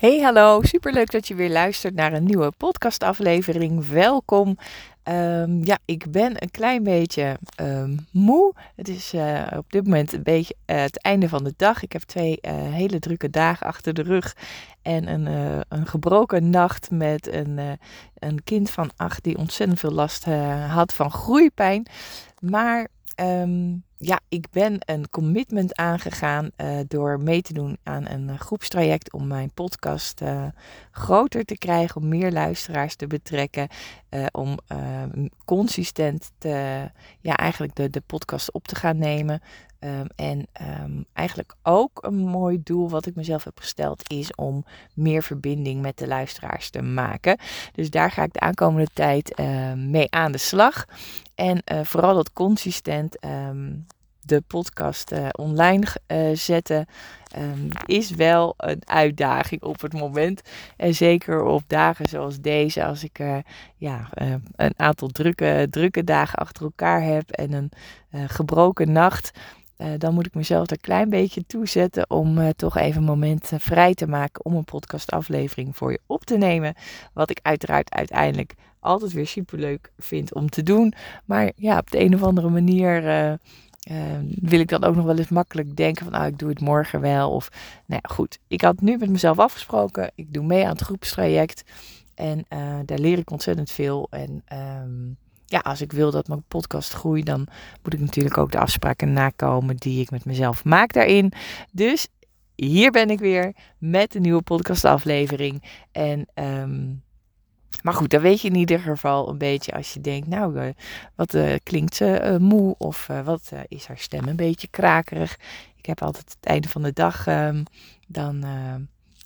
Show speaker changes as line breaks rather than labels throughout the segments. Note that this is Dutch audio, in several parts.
Hey, hallo. Superleuk dat je weer luistert naar een nieuwe podcastaflevering. Welkom. Ehm, ja, ik ben een klein beetje um, moe. Het is uh, op dit moment een beetje uh, het einde van de dag. Ik heb twee uh, hele drukke dagen achter de rug. En een, een gebroken nacht met een, een kind van acht die ontzettend veel last had van groeipijn. Maar um, ja, ik ben een commitment aangegaan uh, door mee te doen aan een uh, groepstraject om mijn podcast uh, groter te krijgen, om meer luisteraars te betrekken, om consistent te, ja, eigenlijk de, de podcast op te gaan nemen. Um, en um, eigenlijk ook een mooi doel wat ik mezelf heb gesteld is om meer verbinding met de luisteraars te maken. Dus daar ga ik de aankomende tijd mee aan de slag. En vooral dat consistent de podcast uh, online uh, zetten um, is wel een uitdaging op het moment. En zeker op dagen zoals deze, als ik ja, een aantal drukke, drukke dagen achter elkaar heb en een gebroken nacht. dan moet ik mezelf er een klein beetje toe zetten om toch even moment vrij te maken om een podcastaflevering voor je op te nemen. Wat ik uiteraard uiteindelijk altijd weer superleuk vind om te doen. Maar ja, op de een of andere manier uh, wil ik dan ook nog wel eens makkelijk denken van, ah, ik doe het morgen wel. Of, nou ja, goed. Ik had nu met mezelf afgesproken. Ik doe mee aan het groepstraject. En uh, daar leer ik ontzettend veel. En um, ja, als ik wil dat mijn podcast groeit, dan moet ik natuurlijk ook de afspraken nakomen die ik met mezelf maak daarin. Dus hier ben ik weer met een nieuwe podcastaflevering. En um, maar goed, dan weet je in ieder geval een beetje als je denkt, nou, uh, wat uh, klinkt ze uh, moe of wat is haar stem een beetje krakerig. Ik heb altijd het einde van de dag, um, dan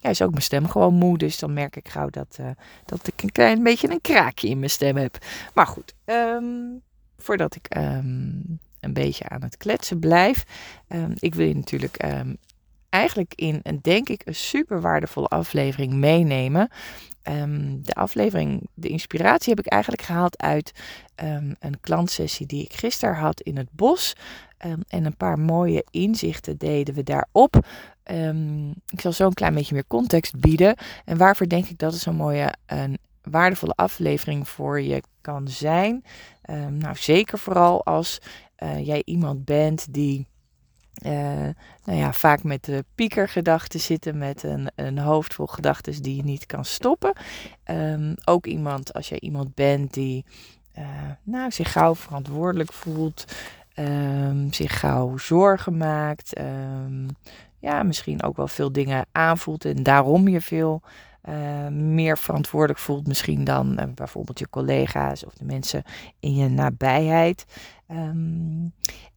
ja, is ook mijn stem gewoon moe. Dus dan merk ik gauw dat, dat ik een klein beetje een kraakje in mijn stem heb. Maar goed, um, voordat ik um, een beetje aan het kletsen blijf. ik wil je natuurlijk eigenlijk in, een, denk ik, een super waardevolle aflevering meenemen. Um, de aflevering, de inspiratie heb ik eigenlijk gehaald uit um, een klantsessie die ik gisteren had in het bos. Um, en een paar mooie inzichten deden we daarop. ik zal zo een klein beetje meer context bieden. En waarvoor denk ik dat het zo'n mooie, een waardevolle aflevering voor je kan zijn. nou, zeker vooral als uh, jij iemand bent die uh, nou ja, vaak met de piekergedachten zitten, met een, een hoofd vol gedachten die je niet kan stoppen. Um, ook iemand, als je iemand bent die uh, nou, zich gauw verantwoordelijk voelt, um, zich gauw zorgen maakt, um, ja, misschien ook wel veel dingen aanvoelt en daarom je veel uh, meer verantwoordelijk voelt misschien dan bijvoorbeeld je collega's of de mensen in je nabijheid.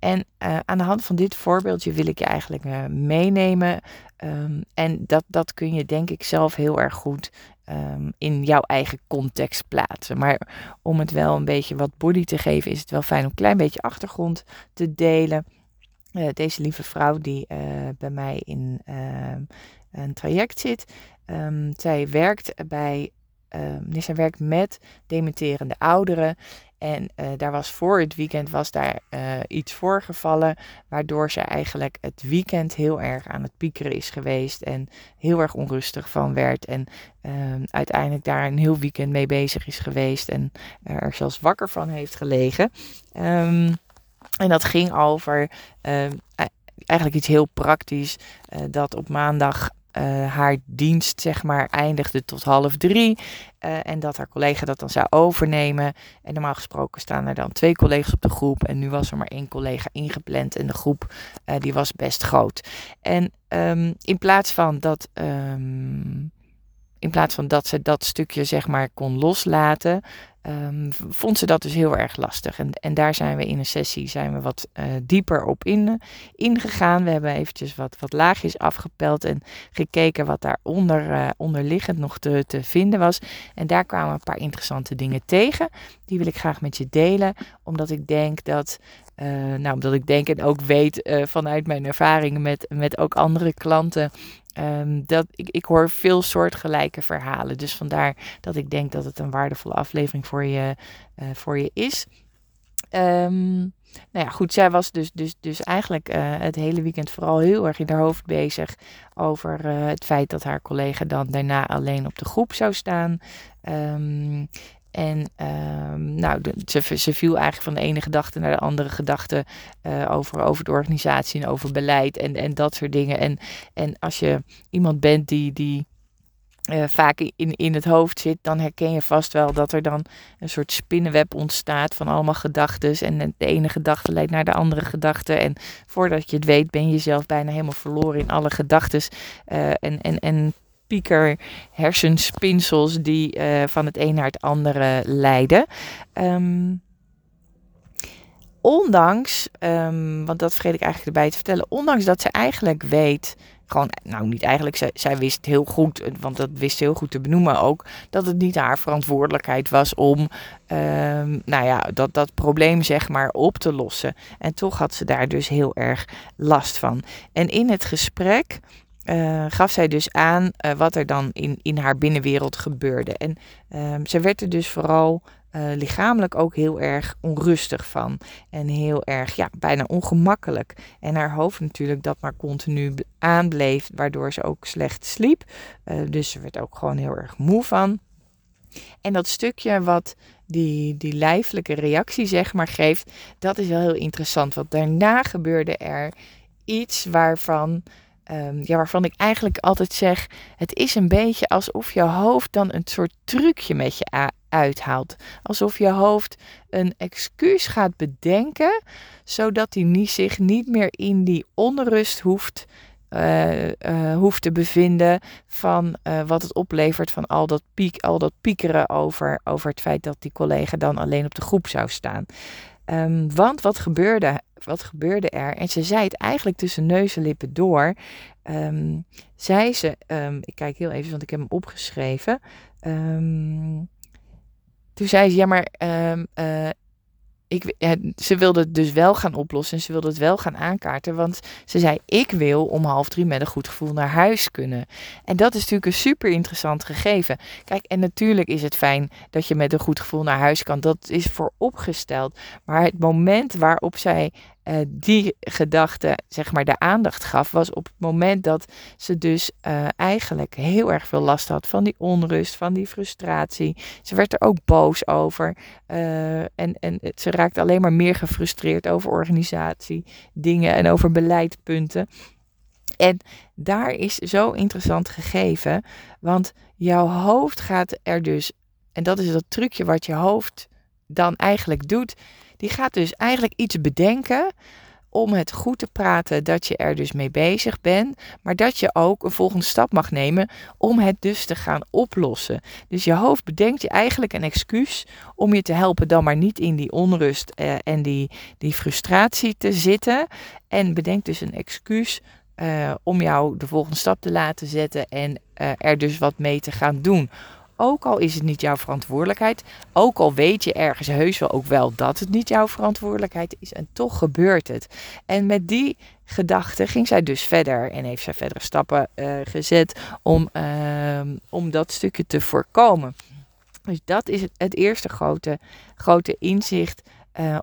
En uh, aan de hand van dit voorbeeldje wil ik je eigenlijk meenemen. Um, en dat, dat kun je denk ik zelf heel erg goed um, in jouw eigen context plaatsen. Maar om het wel een beetje wat body te geven, is het wel fijn om een klein beetje achtergrond te delen. deze lieve vrouw die bij mij in een traject zit, zij werkt bij, zij werkt met dementerende ouderen. En uh, daar was voor het weekend was daar uh, iets voorgevallen, waardoor ze eigenlijk het weekend heel erg aan het piekeren is geweest en heel erg onrustig van werd. En um, uiteindelijk daar een heel weekend mee bezig is geweest en er zelfs wakker van heeft gelegen. Um, en dat ging over uh, eigenlijk iets heel praktisch, uh, dat op maandag uh, haar dienst zeg maar eindigde tot half drie. Uh, en dat haar collega dat dan zou overnemen. En normaal gesproken staan er dan twee collega's op de groep. En nu was er maar één collega ingepland. En de groep uh, die was best groot. En um, in plaats van dat. Um, in plaats van dat ze dat stukje zeg maar kon loslaten, um, vond ze dat dus heel erg lastig. En, en daar zijn we in een sessie zijn we wat uh, dieper op in, ingegaan. We hebben eventjes wat, wat laagjes afgepeld en gekeken wat daaronder uh, onderliggend nog te, te vinden was. En daar kwamen een paar interessante dingen tegen. Die wil ik graag met je delen, omdat ik denk dat uh, nou, omdat ik denk en ook weet vanuit mijn ervaringen met, met ook andere klanten. Um, dat ik, ik hoor veel soortgelijke verhalen. Dus vandaar dat ik denk dat het een waardevolle aflevering voor je, uh, voor je is. Um, nou ja, goed, zij was dus, dus, dus eigenlijk uh, het hele weekend vooral heel erg in haar hoofd bezig over uh, het feit dat haar collega dan daarna alleen op de groep zou staan. Um, en um, nou, ze, viel eigenlijk van de ene gedachte naar de andere gedachte uh, over, over de organisatie en over beleid en, en dat soort dingen. En, en als je iemand bent die, die uh, vaak in, in het hoofd zit, dan herken je vast wel dat er dan een soort spinnenweb ontstaat van allemaal gedachten. En de ene gedachte leidt naar de andere gedachte. En voordat je het weet, ben je zelf bijna helemaal verloren in alle gedachten. Uh, en, en, en pieker hersenspinsels die uh, van het een naar het andere leiden. Um, ondanks, um, want dat vergeet ik eigenlijk erbij te vertellen, ondanks dat ze eigenlijk weet gewoon, nou niet eigenlijk, zij, zij wist heel goed, want dat wist ze heel goed te benoemen ook, dat het niet haar verantwoordelijkheid was om, um, nou ja, dat, dat probleem zeg maar op te lossen. En toch had ze daar dus heel erg last van. En in het gesprek uh, gaf zij dus aan uh, wat er dan in, in haar binnenwereld gebeurde. En um, ze werd er dus vooral uh, lichamelijk ook heel erg onrustig van. En heel erg, ja, bijna ongemakkelijk. En haar hoofd natuurlijk dat maar continu aanbleef, waardoor ze ook slecht sliep. dus ze werd ook gewoon heel erg moe van. En dat stukje wat die, die lijfelijke reactie, zeg maar, geeft, dat is wel heel interessant. Want daarna gebeurde er iets waarvan Um, ja, waarvan ik eigenlijk altijd zeg: het is een beetje alsof je hoofd dan een soort trucje met je uithaalt. Alsof je hoofd een excuus gaat bedenken, zodat hij zich niet meer in die onrust hoeft, uh, uh, hoeft te bevinden van uh, wat het oplevert van al dat, piek, al dat piekeren over, over het feit dat die collega dan alleen op de groep zou staan. Um, want wat gebeurde wat gebeurde er? En ze zei het eigenlijk tussen neus en lippen door. Um, zei ze, um, ik kijk heel even, want ik heb hem opgeschreven. Um, toen zei ze, ja, maar uh, ik, ze wilde het dus wel gaan oplossen en ze wilde het wel gaan aankaarten. Want ze zei: Ik wil om half drie met een goed gevoel naar huis kunnen. En dat is natuurlijk een super interessant gegeven. Kijk, en natuurlijk is het fijn dat je met een goed gevoel naar huis kan. Dat is vooropgesteld. Maar het moment waarop zij uh, die gedachte, zeg maar, de aandacht gaf, was op het moment dat ze dus uh, eigenlijk heel erg veel last had van die onrust, van die frustratie. Ze werd er ook boos over uh, en, en ze raakte alleen maar meer gefrustreerd over organisatie, dingen en over beleidpunten. En daar is zo interessant gegeven, want jouw hoofd gaat er dus, en dat is dat trucje wat je hoofd dan eigenlijk doet, die gaat dus eigenlijk iets bedenken om het goed te praten dat je er dus mee bezig bent, maar dat je ook een volgende stap mag nemen om het dus te gaan oplossen. Dus je hoofd bedenkt je eigenlijk een excuus om je te helpen dan maar niet in die onrust eh, en die, die frustratie te zitten en bedenkt dus een excuus uh, om jou de volgende stap te laten zetten en uh, er dus wat mee te gaan doen. Ook al is het niet jouw verantwoordelijkheid. Ook al weet je ergens heus wel ook wel dat het niet jouw verantwoordelijkheid is. En toch gebeurt het. En met die gedachte ging zij dus verder. En heeft zij verdere stappen uh, gezet om, uh, om dat stukje te voorkomen. Dus dat is het, eerste grote, grote inzicht. Uh,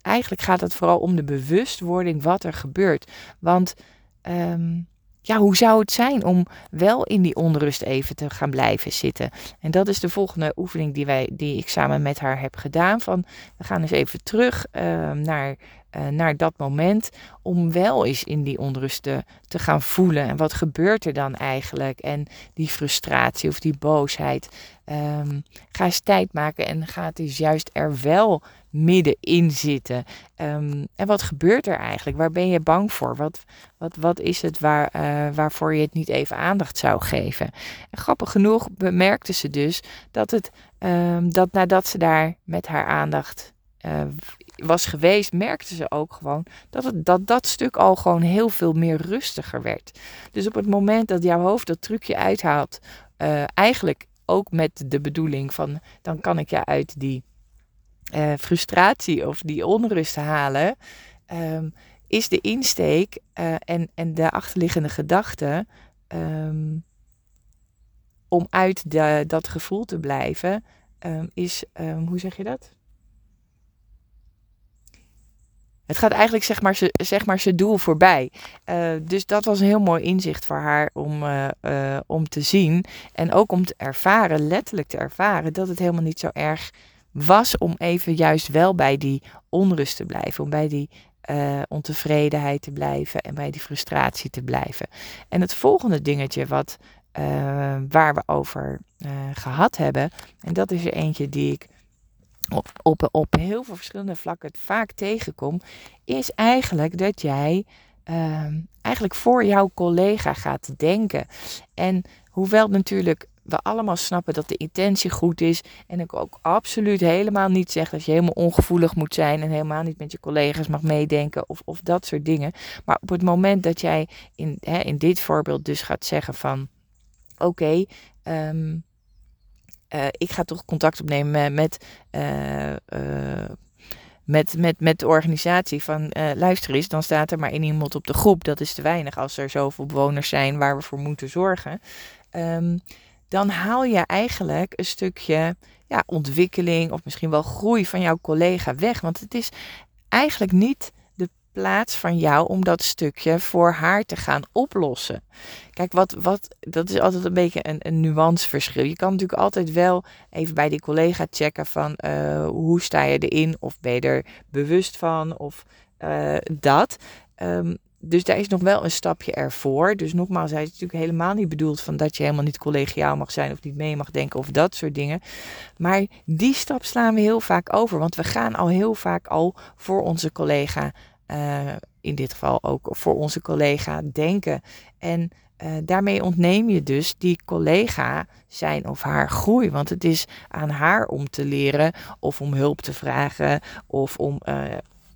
eigenlijk gaat het vooral om de bewustwording wat er gebeurt. Want um, ja, hoe zou het zijn om wel in die onrust even te gaan blijven zitten? En dat is de volgende oefening die, wij, die ik samen met haar heb gedaan. Van, we gaan eens even terug uh, naar, uh, naar dat moment om wel eens in die onrust te, te, gaan voelen. En wat gebeurt er dan eigenlijk? En die frustratie of die boosheid. Um, ga eens tijd maken en ga het dus juist er wel middenin zitten. Um, en wat gebeurt er eigenlijk? Waar ben je bang voor? Wat, wat, wat is het waar, uh, waarvoor je het niet even aandacht zou geven? En grappig genoeg bemerkte ze dus dat, het, um, dat nadat ze daar met haar aandacht uh, was geweest, merkte ze ook gewoon dat, het, dat dat stuk al gewoon heel veel meer rustiger werd. Dus op het moment dat jouw hoofd dat trucje uithaalt, uh, eigenlijk ook met de bedoeling van dan kan ik je uit die uh, frustratie of die onrust halen, um, is de insteek uh, en, en de achterliggende gedachte um, om uit dat gevoel te blijven, um, is, hoe zeg je dat? Het gaat eigenlijk zeg maar, ze, zeg maar zijn doel voorbij. dus dat was een heel mooi inzicht voor haar om, om te zien. En ook om te ervaren, letterlijk te ervaren, dat het helemaal niet zo erg was om even juist wel bij die onrust te blijven. Om bij die ontevredenheid te blijven en bij die frustratie te blijven. En het volgende dingetje wat, waar we over gehad hebben, en dat is er eentje die ik op, op, op heel veel verschillende vlakken vaak tegenkom, is eigenlijk dat jij ehm, eigenlijk voor jouw collega gaat denken. En hoewel natuurlijk we allemaal snappen dat de intentie goed is. En ik ook absoluut helemaal niet zeg dat je helemaal ongevoelig moet zijn en helemaal niet met je collega's mag meedenken of, of dat soort dingen. Maar op het moment dat jij in, hè, in dit voorbeeld dus gaat zeggen van oké, ehm, eh, ik ga toch contact opnemen met. Uh, uh, met, met, met de organisatie van luister eens, dan staat er maar één iemand op de groep. Dat is te weinig als er zoveel bewoners zijn waar we voor moeten zorgen. Um, dan haal je eigenlijk een stukje ja, ontwikkeling of misschien wel groei van jouw collega weg. Want het is eigenlijk niet plaats van jou om dat stukje voor haar te gaan oplossen. Kijk, wat, wat, dat is altijd een beetje een, een nuanceverschil. Je kan natuurlijk altijd wel even bij die collega checken van uh, hoe sta je erin of ben je er bewust van of uh, dat. Um, dus daar is nog wel een stapje ervoor. Dus nogmaals, hij is natuurlijk helemaal niet bedoeld van dat je helemaal niet collegiaal mag zijn of niet mee mag denken of dat soort dingen. Maar die stap slaan we heel vaak over, want we gaan al heel vaak al voor onze collega, uh, in dit geval ook voor onze collega, denken. En uh, daarmee ontneem je dus die collega zijn of haar groei. Want het is aan haar om te leren of om hulp te vragen of om uh,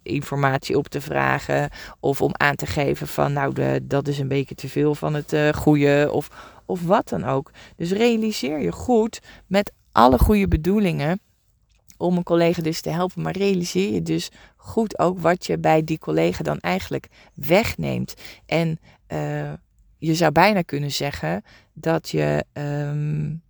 informatie op te vragen. Of om aan te geven van nou, de, dat is een beetje te veel van het uh, goede. Of, of wat dan ook. Dus realiseer je goed met alle goede bedoelingen om een collega dus te helpen. Maar realiseer je dus goed ook wat je bij die collega dan eigenlijk wegneemt. En uh, je zou bijna kunnen zeggen dat je um,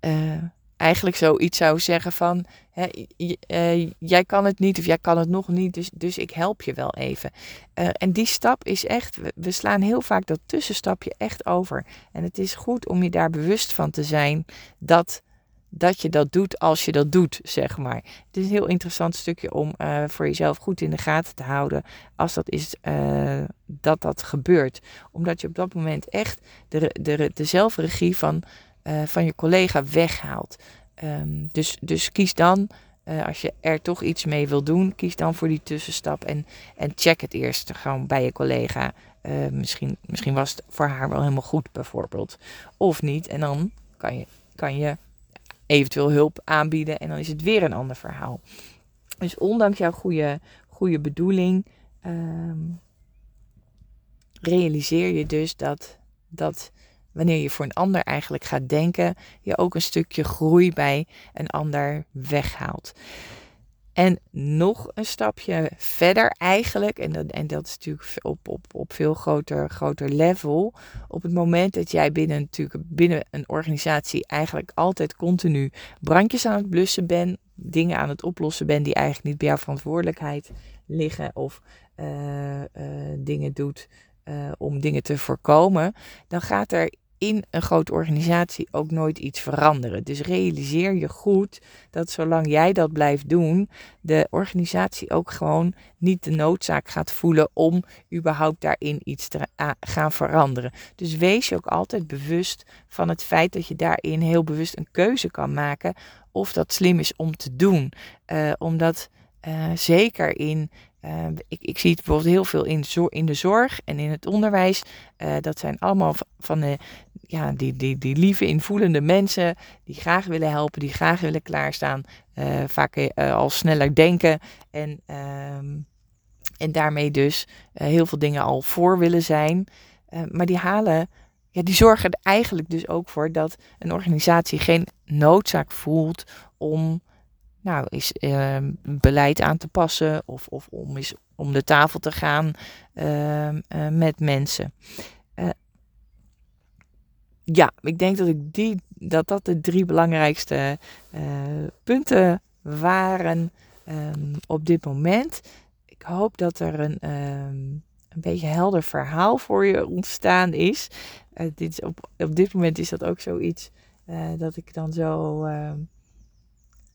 uh, eigenlijk zoiets zou zeggen van uh, jij kan het niet of jij kan het nog niet, dus, dus ik help je wel even. En die stap is echt, we, slaan heel vaak dat tussenstapje echt over. En het is goed om je daar bewust van te zijn dat, dat je dat doet als je dat doet, zeg maar. Het is een heel interessant stukje om uh, voor jezelf goed in de gaten te houden als dat is dat dat gebeurt. Omdat je op dat moment echt de, de, de zelfregie van, van je collega weghaalt. Um, dus, dus kies dan, als je er toch iets mee wil doen, kies dan voor die tussenstap en, en check het eerst gewoon bij je collega. Misschien, misschien was het voor haar wel helemaal goed, bijvoorbeeld. Of niet. En dan kan je, kan je eventueel hulp aanbieden en dan is het weer een ander verhaal. Dus ondanks jouw goede, goede bedoeling, um, realiseer je dus dat, dat wanneer je voor een ander eigenlijk gaat denken, je ook een stukje groei bij een ander weghaalt. En nog een stapje verder eigenlijk, en dat, en dat is natuurlijk op, op, op veel groter, groter level. Op het moment dat jij binnen, natuurlijk, binnen een organisatie eigenlijk altijd continu brandjes aan het blussen bent, dingen aan het oplossen bent die eigenlijk niet bij jouw verantwoordelijkheid liggen of uh, uh, dingen doet uh, om dingen te voorkomen, dan gaat er in een grote organisatie ook nooit iets veranderen. Dus realiseer je goed dat zolang jij dat blijft doen, de organisatie ook gewoon niet de noodzaak gaat voelen om überhaupt daarin iets te gaan veranderen. Dus wees je ook altijd bewust van het feit dat je daarin heel bewust een keuze kan maken of dat slim is om te doen. Uh, omdat uh, zeker in uh, ik, ik, zie het bijvoorbeeld heel veel in, in de zorg en in het onderwijs. Uh, dat zijn allemaal van de, ja, die, die, die lieve, invoelende mensen die graag willen helpen, die graag willen klaarstaan. Uh, vaak al sneller denken en, ehm, en daarmee dus heel veel dingen al voor willen zijn. maar die halen, ja, die zorgen er eigenlijk dus ook voor dat een organisatie geen noodzaak voelt om nou, is uh, beleid aan te passen of, of om, is, om de tafel te gaan uh, uh, met mensen. Eh, ja, ik denk dat, ik die, dat dat de drie belangrijkste eh, punten waren ehm, op dit moment. Ik hoop dat er een, ehm, een beetje helder verhaal voor je ontstaan is. Dit is op, op dit moment is dat ook zoiets dat ik dan zo ehm,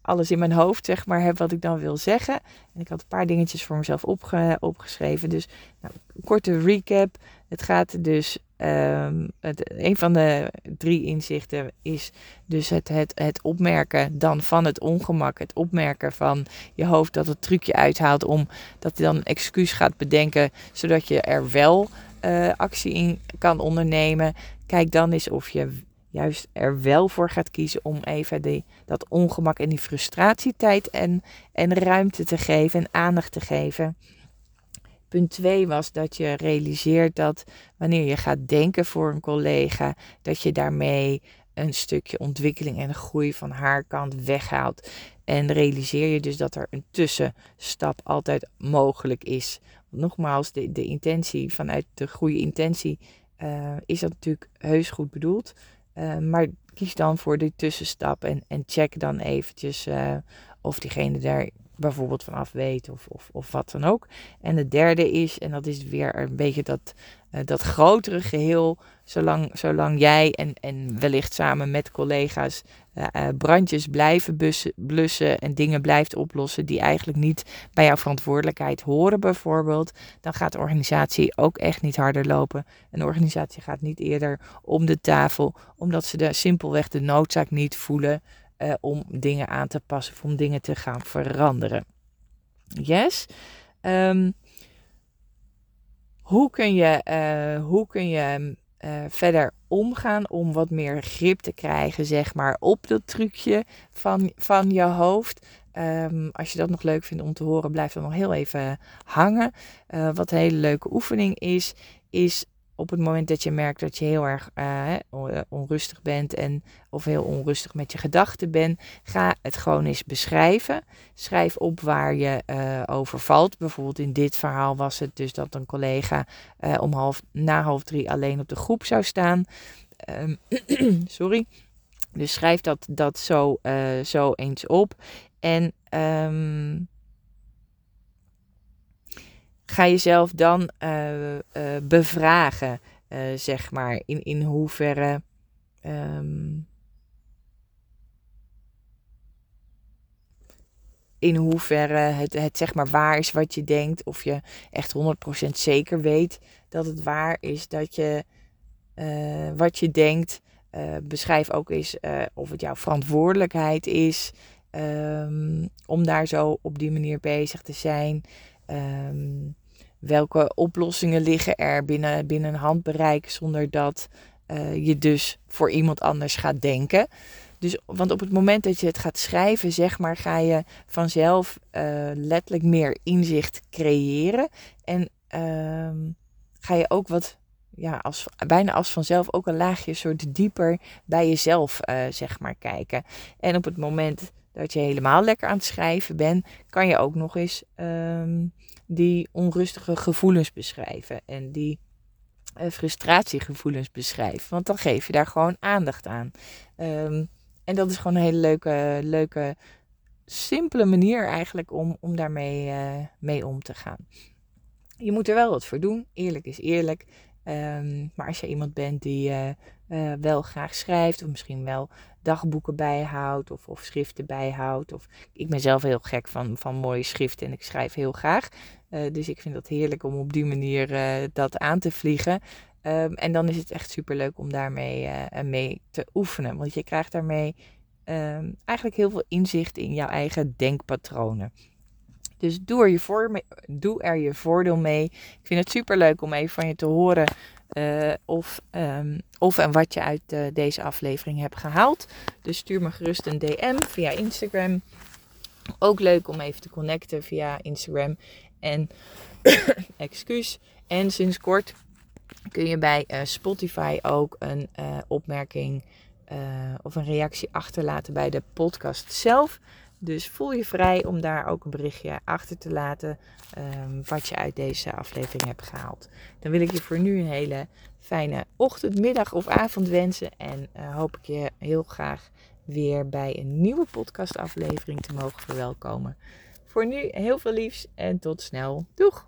alles in mijn hoofd zeg maar heb wat ik dan wil zeggen. En ik had een paar dingetjes voor mezelf opge opgeschreven. Dus nou, korte recap. Het gaat dus Um, het, een van de drie inzichten is dus het, het, het opmerken dan van het ongemak. Het opmerken van je hoofd dat het trucje uithaalt om dat hij dan een excuus gaat bedenken, zodat je er wel uh, actie in kan ondernemen. Kijk dan eens of je juist er wel voor gaat kiezen om even die, dat ongemak en die frustratietijd en, en ruimte te geven en aandacht te geven. Punt 2 was dat je realiseert dat wanneer je gaat denken voor een collega, dat je daarmee een stukje ontwikkeling en groei van haar kant weghaalt. En realiseer je dus dat er een tussenstap altijd mogelijk is. nogmaals, de, de intentie vanuit de goede intentie uh, is dat natuurlijk heus goed bedoeld. Uh, maar kies dan voor die tussenstap en, en check dan eventjes uh, of diegene daar bijvoorbeeld vanaf weet of, of, of wat dan ook. En het derde is, en dat is weer een beetje dat, uh, dat grotere geheel, zolang, zolang jij en, en wellicht samen met collega's uh, uh, brandjes blijven blussen en dingen blijft oplossen die eigenlijk niet bij jouw verantwoordelijkheid horen bijvoorbeeld, dan gaat de organisatie ook echt niet harder lopen. Een organisatie gaat niet eerder om de tafel, omdat ze de, simpelweg de noodzaak niet voelen uh, om dingen aan te passen of om dingen te gaan veranderen. Yes. Um, hoe kun je, uh, hoe kun je uh, verder omgaan om wat meer grip te krijgen, zeg maar, op dat trucje van, van je hoofd? Um, als je dat nog leuk vindt om te horen, blijf dan nog heel even hangen. Wat een hele leuke oefening is, is op het moment dat je merkt dat je heel erg uh, onrustig bent en of heel onrustig met je gedachten bent, ga het gewoon eens beschrijven. Schrijf op waar je uh, over valt. Bijvoorbeeld in dit verhaal was het dus dat een collega om half na half drie alleen op de groep zou staan. Um, sorry. Dus schrijf dat, dat zo, zo eens op. En um, ga jezelf dan uh, uh, bevragen, uh, zeg maar, in, in hoeverre. Um, in hoeverre het, het zeg maar waar is wat je denkt, of je echt 100% zeker weet dat het waar is dat je wat je denkt. beschrijf ook eens of het jouw verantwoordelijkheid is um, om daar zo op die manier bezig te zijn. Um, welke oplossingen liggen er binnen, binnen handbereik zonder dat uh, je dus voor iemand anders gaat denken. Dus, want op het moment dat je het gaat schrijven, zeg maar, ga je vanzelf uh, letterlijk meer inzicht creëren. En uh, ga je ook wat, ja, als, bijna als vanzelf ook een laagje soort dieper bij jezelf, uh, zeg maar, kijken. En op het moment dat je helemaal lekker aan het schrijven bent, kan je ook nog eens um, die onrustige gevoelens beschrijven en die uh, frustratiegevoelens beschrijven. Want dan geef je daar gewoon aandacht aan. Um, en dat is gewoon een hele leuke, leuke simpele manier eigenlijk om, om daarmee uh, mee om te gaan. Je moet er wel wat voor doen. Eerlijk is eerlijk. Um, maar als je iemand bent die uh, uh, wel graag schrijft, of misschien wel dagboeken bijhoudt, of, of schriften bijhoudt. Of ik ben zelf heel gek van, van mooie schriften en ik schrijf heel graag. Uh, dus ik vind het heerlijk om op die manier dat aan te vliegen. Um, en dan is het echt super leuk om daarmee mee te oefenen. Want je krijgt daarmee um, eigenlijk heel veel inzicht in jouw eigen denkpatronen. Dus doe er je, voor, doe er je voordeel mee. Ik vind het super leuk om even van je te horen uh, of, um, of en wat je uit uh, deze aflevering hebt gehaald. Dus stuur me gerust een DM via Instagram. Ook leuk om even te connecten via Instagram. En excuus. En sinds kort kun je bij uh, Spotify ook een opmerking of een reactie achterlaten bij de podcast zelf. Dus voel je vrij om daar ook een berichtje achter te laten um, wat je uit deze aflevering hebt gehaald. Dan wil ik je voor nu een hele fijne ochtend, middag of avond wensen. En uh, hoop ik je heel graag weer bij een nieuwe podcastaflevering te mogen verwelkomen. Voor nu heel veel liefs en tot snel. Doeg!